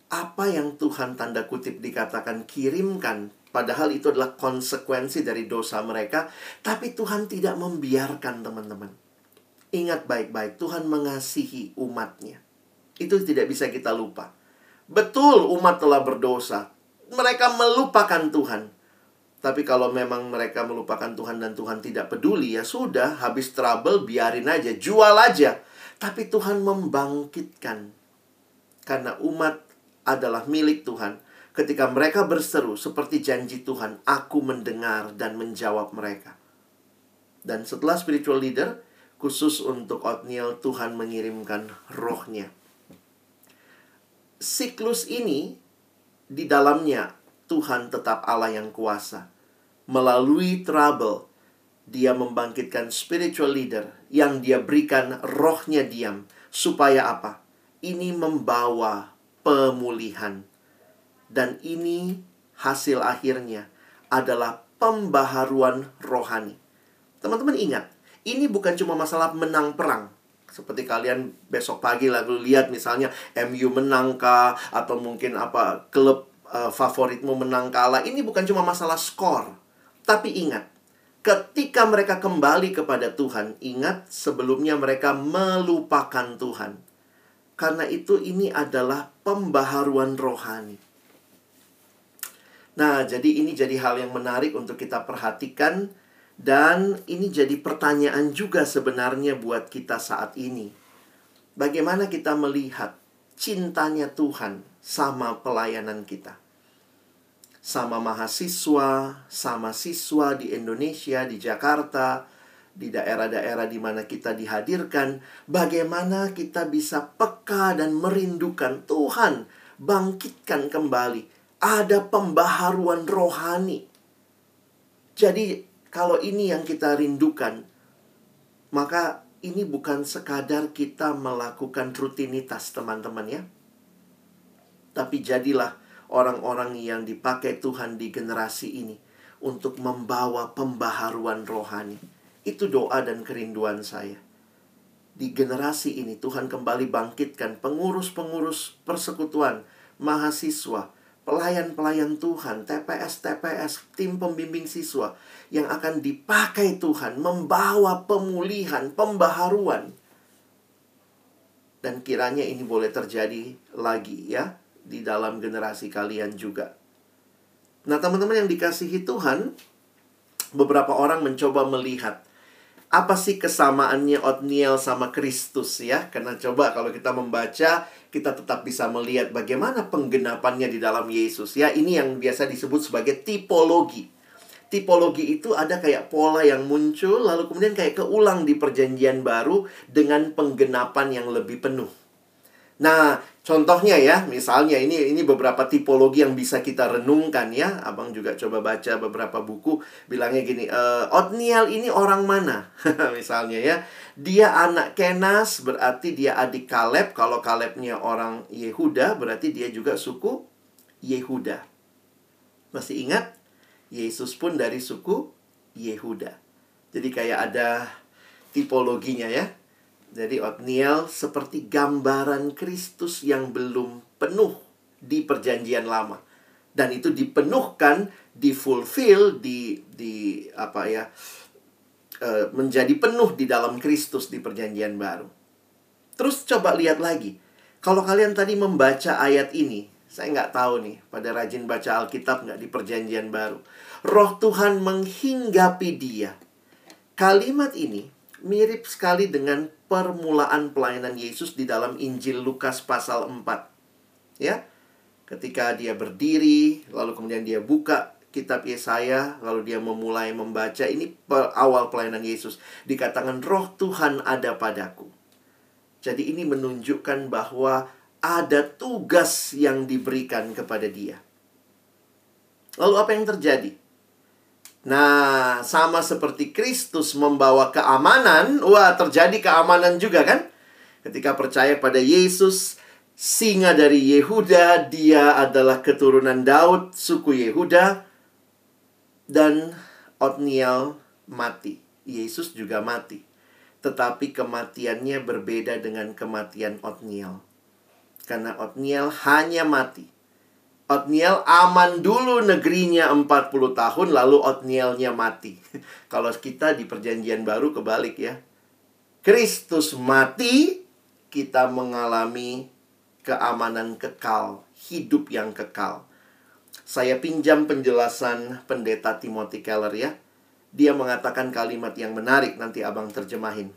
apa yang Tuhan tanda kutip dikatakan kirimkan padahal itu adalah konsekuensi dari dosa mereka tapi Tuhan tidak membiarkan teman-teman. Ingat baik-baik Tuhan mengasihi umatnya. Itu tidak bisa kita lupa. Betul umat telah berdosa. Mereka melupakan Tuhan. Tapi kalau memang mereka melupakan Tuhan dan Tuhan tidak peduli ya sudah habis trouble biarin aja jual aja. Tapi Tuhan membangkitkan. Karena umat adalah milik Tuhan. Ketika mereka berseru seperti janji Tuhan, aku mendengar dan menjawab mereka. Dan setelah spiritual leader, khusus untuk Otniel, Tuhan mengirimkan rohnya. Siklus ini, di dalamnya Tuhan tetap Allah yang kuasa. Melalui trouble, dia membangkitkan spiritual leader yang dia berikan rohnya diam. Supaya apa? Ini membawa pemulihan. Dan ini hasil akhirnya adalah pembaharuan rohani. Teman-teman ingat, ini bukan cuma masalah menang perang. Seperti kalian besok pagi lalu lihat misalnya MU menang kah atau mungkin apa klub uh, favoritmu menang kalah. Ini bukan cuma masalah skor. Tapi ingat, ketika mereka kembali kepada Tuhan, ingat sebelumnya mereka melupakan Tuhan. Karena itu ini adalah pembaharuan rohani. Nah, jadi ini jadi hal yang menarik untuk kita perhatikan dan ini jadi pertanyaan juga sebenarnya buat kita saat ini. Bagaimana kita melihat cintanya Tuhan sama pelayanan kita? Sama mahasiswa, sama siswa di Indonesia, di Jakarta, di daerah-daerah di mana kita dihadirkan, bagaimana kita bisa peka dan merindukan Tuhan, bangkitkan kembali. Ada pembaharuan rohani. Jadi, kalau ini yang kita rindukan, maka ini bukan sekadar kita melakukan rutinitas, teman-teman ya. Tapi jadilah orang-orang yang dipakai Tuhan di generasi ini untuk membawa pembaharuan rohani itu doa dan kerinduan saya. Di generasi ini Tuhan kembali bangkitkan pengurus-pengurus persekutuan, mahasiswa, pelayan-pelayan Tuhan, TPS-TPS, tim pembimbing siswa yang akan dipakai Tuhan membawa pemulihan, pembaharuan. Dan kiranya ini boleh terjadi lagi ya di dalam generasi kalian juga. Nah, teman-teman yang dikasihi Tuhan, beberapa orang mencoba melihat apa sih kesamaannya Otniel sama Kristus ya? Karena coba kalau kita membaca, kita tetap bisa melihat bagaimana penggenapannya di dalam Yesus ya. Ini yang biasa disebut sebagai tipologi. Tipologi itu ada kayak pola yang muncul lalu kemudian kayak keulang di perjanjian baru dengan penggenapan yang lebih penuh. Nah, contohnya ya, misalnya ini ini beberapa tipologi yang bisa kita renungkan ya. Abang juga coba baca beberapa buku bilangnya gini, e, Otniel ini orang mana? <laughs> misalnya ya. Dia anak Kenas, berarti dia adik Kaleb. Kalau Kalebnya orang Yehuda, berarti dia juga suku Yehuda. Masih ingat? Yesus pun dari suku Yehuda. Jadi kayak ada tipologinya ya. Jadi Otniel seperti gambaran Kristus yang belum penuh di perjanjian lama. Dan itu dipenuhkan, difulfill, di di apa ya? E, menjadi penuh di dalam Kristus di perjanjian baru. Terus coba lihat lagi. Kalau kalian tadi membaca ayat ini, saya nggak tahu nih, pada rajin baca Alkitab nggak di perjanjian baru. Roh Tuhan menghinggapi dia. Kalimat ini mirip sekali dengan permulaan pelayanan Yesus di dalam Injil Lukas pasal 4. Ya. Ketika dia berdiri, lalu kemudian dia buka kitab Yesaya, lalu dia memulai membaca ini awal pelayanan Yesus. Dikatakan roh Tuhan ada padaku. Jadi ini menunjukkan bahwa ada tugas yang diberikan kepada dia. Lalu apa yang terjadi? Nah, sama seperti Kristus membawa keamanan, wah terjadi keamanan juga kan? Ketika percaya pada Yesus, singa dari Yehuda, dia adalah keturunan Daud, suku Yehuda, dan Otniel mati. Yesus juga mati. Tetapi kematiannya berbeda dengan kematian Otniel. Karena Otniel hanya mati Otniel aman dulu negerinya 40 tahun lalu Otnielnya mati. <laughs> Kalau kita di perjanjian baru kebalik ya. Kristus mati, kita mengalami keamanan kekal, hidup yang kekal. Saya pinjam penjelasan pendeta Timothy Keller ya. Dia mengatakan kalimat yang menarik nanti abang terjemahin.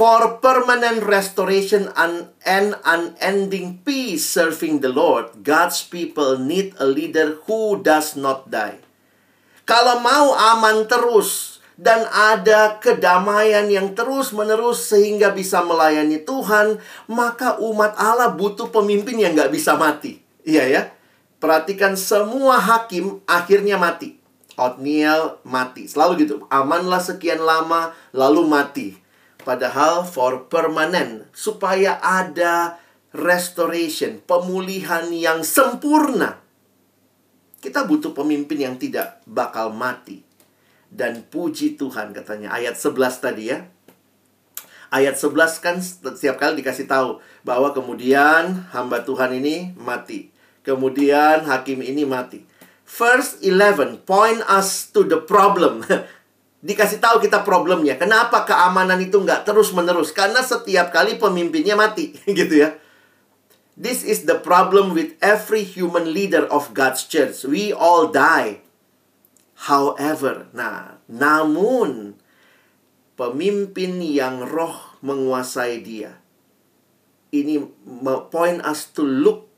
For permanent restoration and unending peace serving the Lord, God's people need a leader who does not die. Kalau mau aman terus dan ada kedamaian yang terus-menerus sehingga bisa melayani Tuhan, maka umat Allah butuh pemimpin yang nggak bisa mati. Iya ya. Perhatikan semua hakim akhirnya mati. Otniel mati. Selalu gitu. Amanlah sekian lama lalu mati. Padahal for permanent supaya ada restoration, pemulihan yang sempurna. Kita butuh pemimpin yang tidak bakal mati. Dan puji Tuhan katanya ayat 11 tadi ya. Ayat 11 kan setiap kali dikasih tahu bahwa kemudian hamba Tuhan ini mati. Kemudian hakim ini mati. First 11 point us to the problem. <laughs> dikasih tahu kita problemnya. Kenapa keamanan itu nggak terus-menerus? Karena setiap kali pemimpinnya mati, <laughs> gitu ya. This is the problem with every human leader of God's church. We all die. However, nah, namun pemimpin yang roh menguasai dia. Ini point us to look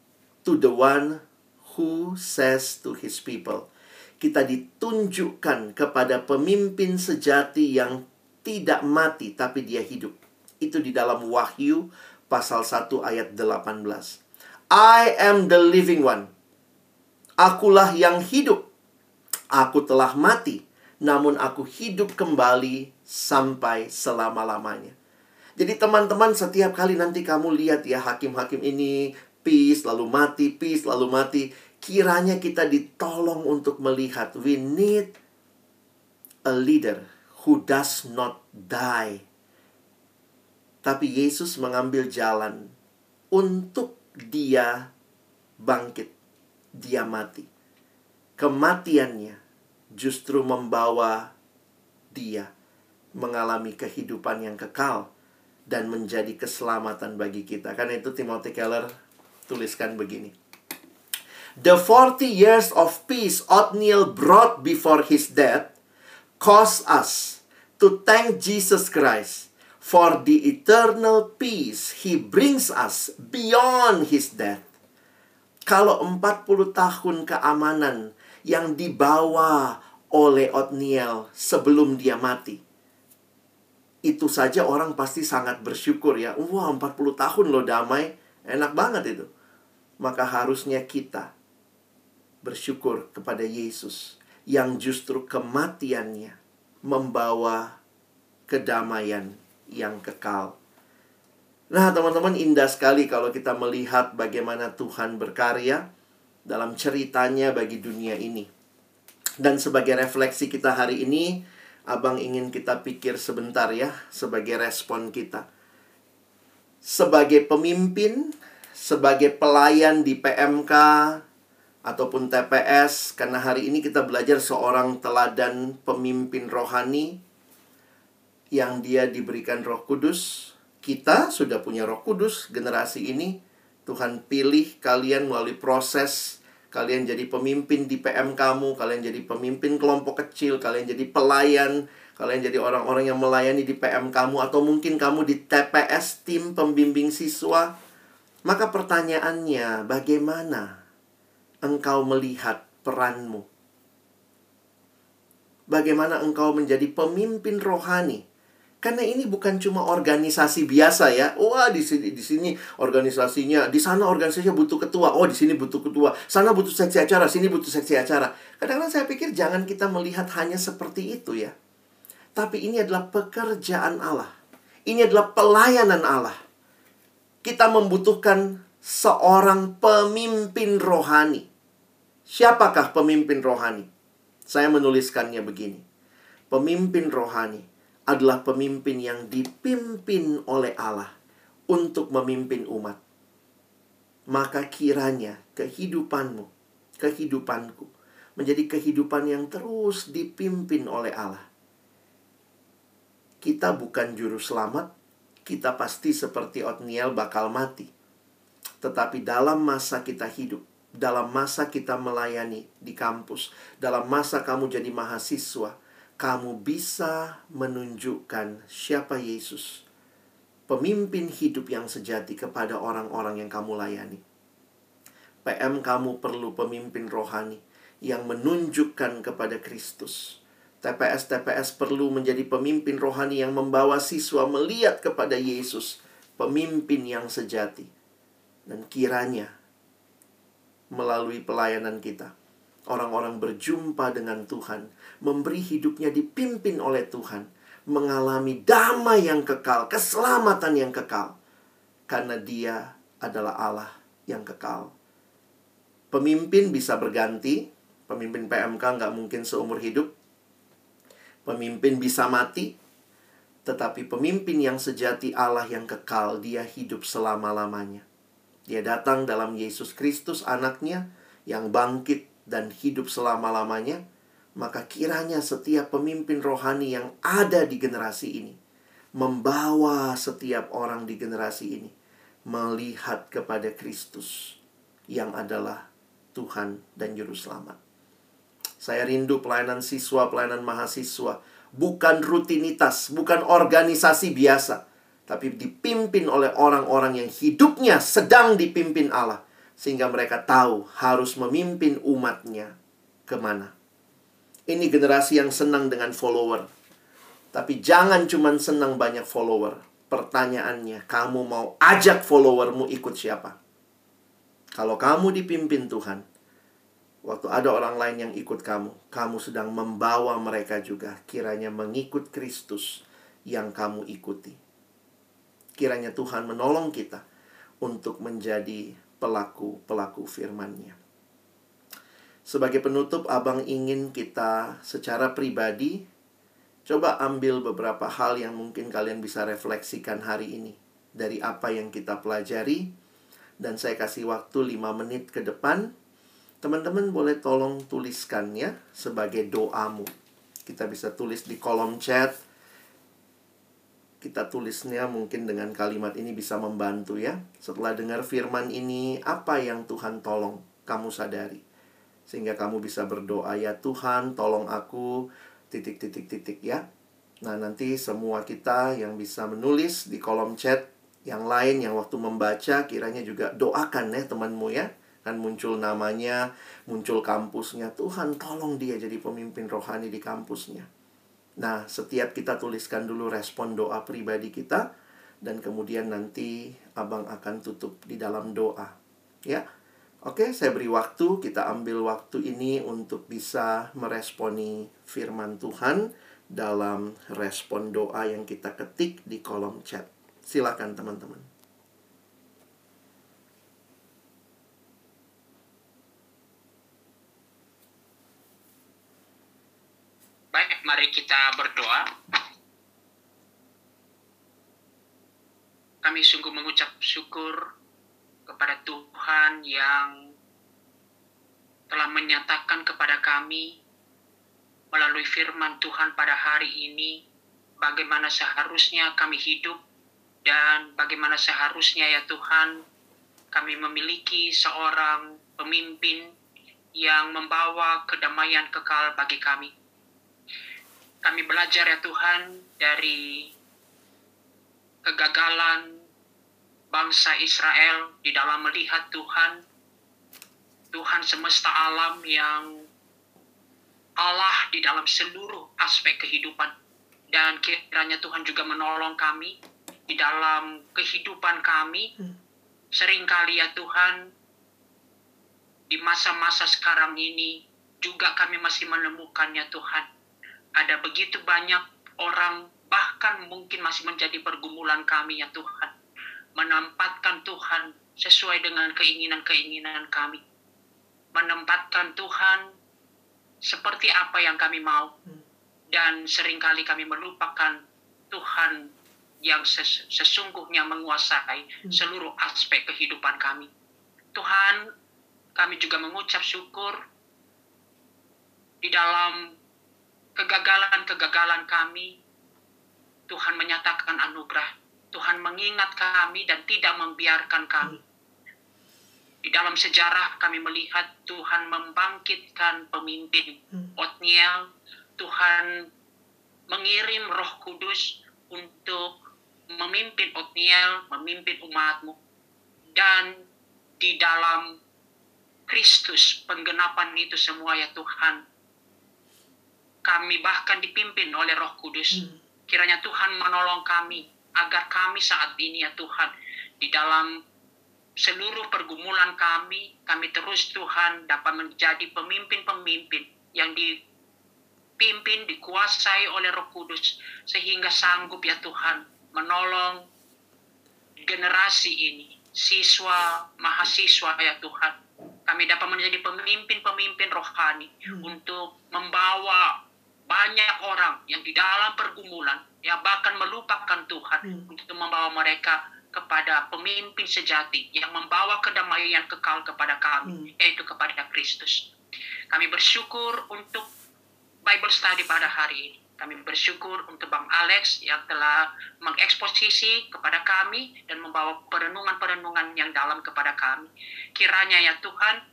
to the one who says to his people, kita ditunjukkan kepada pemimpin sejati yang tidak mati tapi dia hidup. Itu di dalam Wahyu pasal 1 ayat 18. I am the living one. Akulah yang hidup. Aku telah mati, namun aku hidup kembali sampai selama-lamanya. Jadi teman-teman setiap kali nanti kamu lihat ya hakim-hakim ini peace lalu mati, peace lalu mati kiranya kita ditolong untuk melihat we need a leader who does not die. Tapi Yesus mengambil jalan untuk dia bangkit, dia mati. Kematiannya justru membawa dia mengalami kehidupan yang kekal dan menjadi keselamatan bagi kita. Karena itu Timothy Keller tuliskan begini. The 40 years of peace Othniel brought before his death cause us to thank Jesus Christ for the eternal peace he brings us beyond his death. Kalau 40 tahun keamanan yang dibawa oleh Othniel sebelum dia mati. Itu saja orang pasti sangat bersyukur ya. Wah, 40 tahun loh damai. Enak banget itu. Maka harusnya kita bersyukur kepada Yesus yang justru kematiannya membawa kedamaian yang kekal. Nah, teman-teman, indah sekali kalau kita melihat bagaimana Tuhan berkarya dalam ceritanya bagi dunia ini. Dan sebagai refleksi kita hari ini, Abang ingin kita pikir sebentar ya, sebagai respon kita. Sebagai pemimpin, sebagai pelayan di PMK, ataupun TPS, karena hari ini kita belajar seorang teladan pemimpin rohani yang dia diberikan roh kudus. Kita sudah punya roh kudus, generasi ini Tuhan pilih kalian melalui proses kalian jadi pemimpin di PM kamu, kalian jadi pemimpin kelompok kecil, kalian jadi pelayan, kalian jadi orang-orang yang melayani di PM kamu atau mungkin kamu di TPS tim pembimbing siswa. Maka pertanyaannya, bagaimana engkau melihat peranmu? Bagaimana engkau menjadi pemimpin rohani? Karena ini bukan cuma organisasi biasa ya. Wah, di sini di sini organisasinya, di sana organisasinya butuh ketua. Oh, di sini butuh ketua. Sana butuh seksi acara, sini butuh seksi acara. Kadang-kadang saya pikir jangan kita melihat hanya seperti itu ya. Tapi ini adalah pekerjaan Allah. Ini adalah pelayanan Allah. Kita membutuhkan seorang pemimpin rohani. Siapakah pemimpin rohani? Saya menuliskannya begini. Pemimpin rohani adalah pemimpin yang dipimpin oleh Allah untuk memimpin umat. Maka kiranya kehidupanmu, kehidupanku menjadi kehidupan yang terus dipimpin oleh Allah. Kita bukan juru selamat, kita pasti seperti Otniel bakal mati. Tetapi dalam masa kita hidup, dalam masa kita melayani di kampus, dalam masa kamu jadi mahasiswa, kamu bisa menunjukkan siapa Yesus, pemimpin hidup yang sejati kepada orang-orang yang kamu layani. PM kamu perlu pemimpin rohani yang menunjukkan kepada Kristus. TPS-TPS perlu menjadi pemimpin rohani yang membawa siswa melihat kepada Yesus, pemimpin yang sejati. Dan kiranya melalui pelayanan kita, orang-orang berjumpa dengan Tuhan memberi hidupnya dipimpin oleh Tuhan, mengalami damai yang kekal, keselamatan yang kekal, karena Dia adalah Allah yang kekal. Pemimpin bisa berganti, pemimpin PMK nggak mungkin seumur hidup. Pemimpin bisa mati, tetapi pemimpin yang sejati Allah yang kekal, dia hidup selama-lamanya. Dia datang dalam Yesus Kristus anaknya yang bangkit dan hidup selama-lamanya maka kiranya setiap pemimpin rohani yang ada di generasi ini membawa setiap orang di generasi ini melihat kepada Kristus yang adalah Tuhan dan Juru Selamat. Saya rindu pelayanan siswa, pelayanan mahasiswa, bukan rutinitas, bukan organisasi biasa, tapi dipimpin oleh orang-orang yang hidupnya sedang dipimpin Allah, sehingga mereka tahu harus memimpin umatnya ke mana. Ini generasi yang senang dengan follower. Tapi jangan cuma senang banyak follower. Pertanyaannya, kamu mau ajak followermu ikut siapa? Kalau kamu dipimpin Tuhan, waktu ada orang lain yang ikut kamu, kamu sedang membawa mereka juga kiranya mengikut Kristus yang kamu ikuti. Kiranya Tuhan menolong kita untuk menjadi pelaku-pelaku firman-Nya. Sebagai penutup, Abang ingin kita secara pribadi coba ambil beberapa hal yang mungkin kalian bisa refleksikan hari ini dari apa yang kita pelajari Dan saya kasih waktu 5 menit ke depan. Teman-teman boleh tolong tuliskannya sebagai doamu. Kita bisa tulis di kolom chat. Kita tulisnya mungkin dengan kalimat ini bisa membantu ya. Setelah dengar firman ini, apa yang Tuhan tolong kamu sadari? Sehingga kamu bisa berdoa, ya Tuhan tolong aku, titik-titik-titik ya. Nah, nanti semua kita yang bisa menulis di kolom chat yang lain yang waktu membaca kiranya juga doakan ya temanmu ya. Kan muncul namanya, muncul kampusnya. Tuhan tolong dia jadi pemimpin rohani di kampusnya. Nah, setiap kita tuliskan dulu respon doa pribadi kita dan kemudian nanti Abang akan tutup di dalam doa. Ya. Oke, saya beri waktu, kita ambil waktu ini untuk bisa meresponi firman Tuhan dalam respon doa yang kita ketik di kolom chat. Silakan teman-teman. Baik, mari kita berdoa. Kami sungguh mengucap syukur kepada Tuhan yang telah menyatakan kepada kami melalui firman Tuhan pada hari ini bagaimana seharusnya kami hidup dan bagaimana seharusnya ya Tuhan kami memiliki seorang pemimpin yang membawa kedamaian kekal bagi kami. Kami belajar ya Tuhan dari kegagalan bangsa Israel di dalam melihat Tuhan, Tuhan semesta alam yang Allah di dalam seluruh aspek kehidupan. Dan kiranya Tuhan juga menolong kami di dalam kehidupan kami. Hmm. Seringkali ya Tuhan, di masa-masa sekarang ini juga kami masih menemukannya Tuhan. Ada begitu banyak orang bahkan mungkin masih menjadi pergumulan kami ya Tuhan. Menempatkan Tuhan sesuai dengan keinginan-keinginan kami. Menempatkan Tuhan seperti apa yang kami mau. Hmm. Dan sering kali kami melupakan Tuhan yang ses sesungguhnya menguasai hmm. seluruh aspek kehidupan kami. Tuhan, kami juga mengucap syukur di dalam kegagalan-kegagalan kami. Tuhan menyatakan anugerah. Tuhan mengingat kami dan tidak membiarkan kami. Di dalam sejarah kami melihat Tuhan membangkitkan pemimpin hmm. Otniel, Tuhan mengirim Roh Kudus untuk memimpin Otniel, memimpin umatmu. Dan di dalam Kristus penggenapan itu semua ya Tuhan. Kami bahkan dipimpin oleh Roh Kudus. Hmm. Kiranya Tuhan menolong kami agar kami saat ini ya Tuhan di dalam seluruh pergumulan kami, kami terus Tuhan dapat menjadi pemimpin-pemimpin yang dipimpin, dikuasai oleh Roh Kudus sehingga sanggup ya Tuhan menolong generasi ini, siswa, mahasiswa ya Tuhan. Kami dapat menjadi pemimpin-pemimpin rohani hmm. untuk membawa banyak orang yang di dalam pergumulan, ya bahkan melupakan Tuhan hmm. untuk membawa mereka kepada pemimpin sejati yang membawa kedamaian kekal kepada kami, hmm. yaitu kepada Kristus. Kami bersyukur untuk Bible study pada hari ini. Kami bersyukur untuk Bang Alex yang telah mengeksposisi kepada kami dan membawa perenungan-perenungan yang dalam kepada kami. Kiranya ya Tuhan,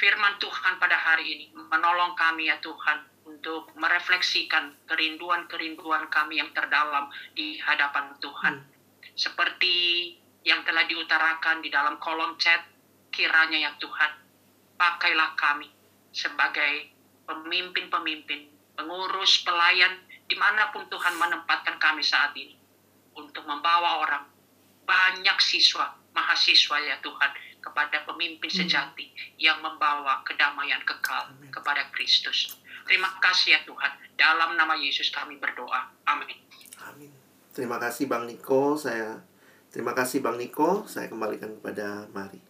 firman Tuhan pada hari ini menolong kami ya Tuhan untuk merefleksikan kerinduan-kerinduan kami yang terdalam di hadapan Tuhan. Hmm. Seperti yang telah diutarakan di dalam kolom chat, kiranya ya Tuhan, pakailah kami sebagai pemimpin-pemimpin, pengurus, pelayan, di mana pun Tuhan menempatkan kami saat ini, untuk membawa orang, banyak siswa, mahasiswa ya Tuhan, kepada pemimpin hmm. sejati yang membawa kedamaian kekal kepada Kristus. Terima kasih ya Tuhan. Dalam nama Yesus kami berdoa. Amin. Amin. Terima kasih Bang Niko. Saya terima kasih Bang Niko. Saya kembalikan kepada Mari.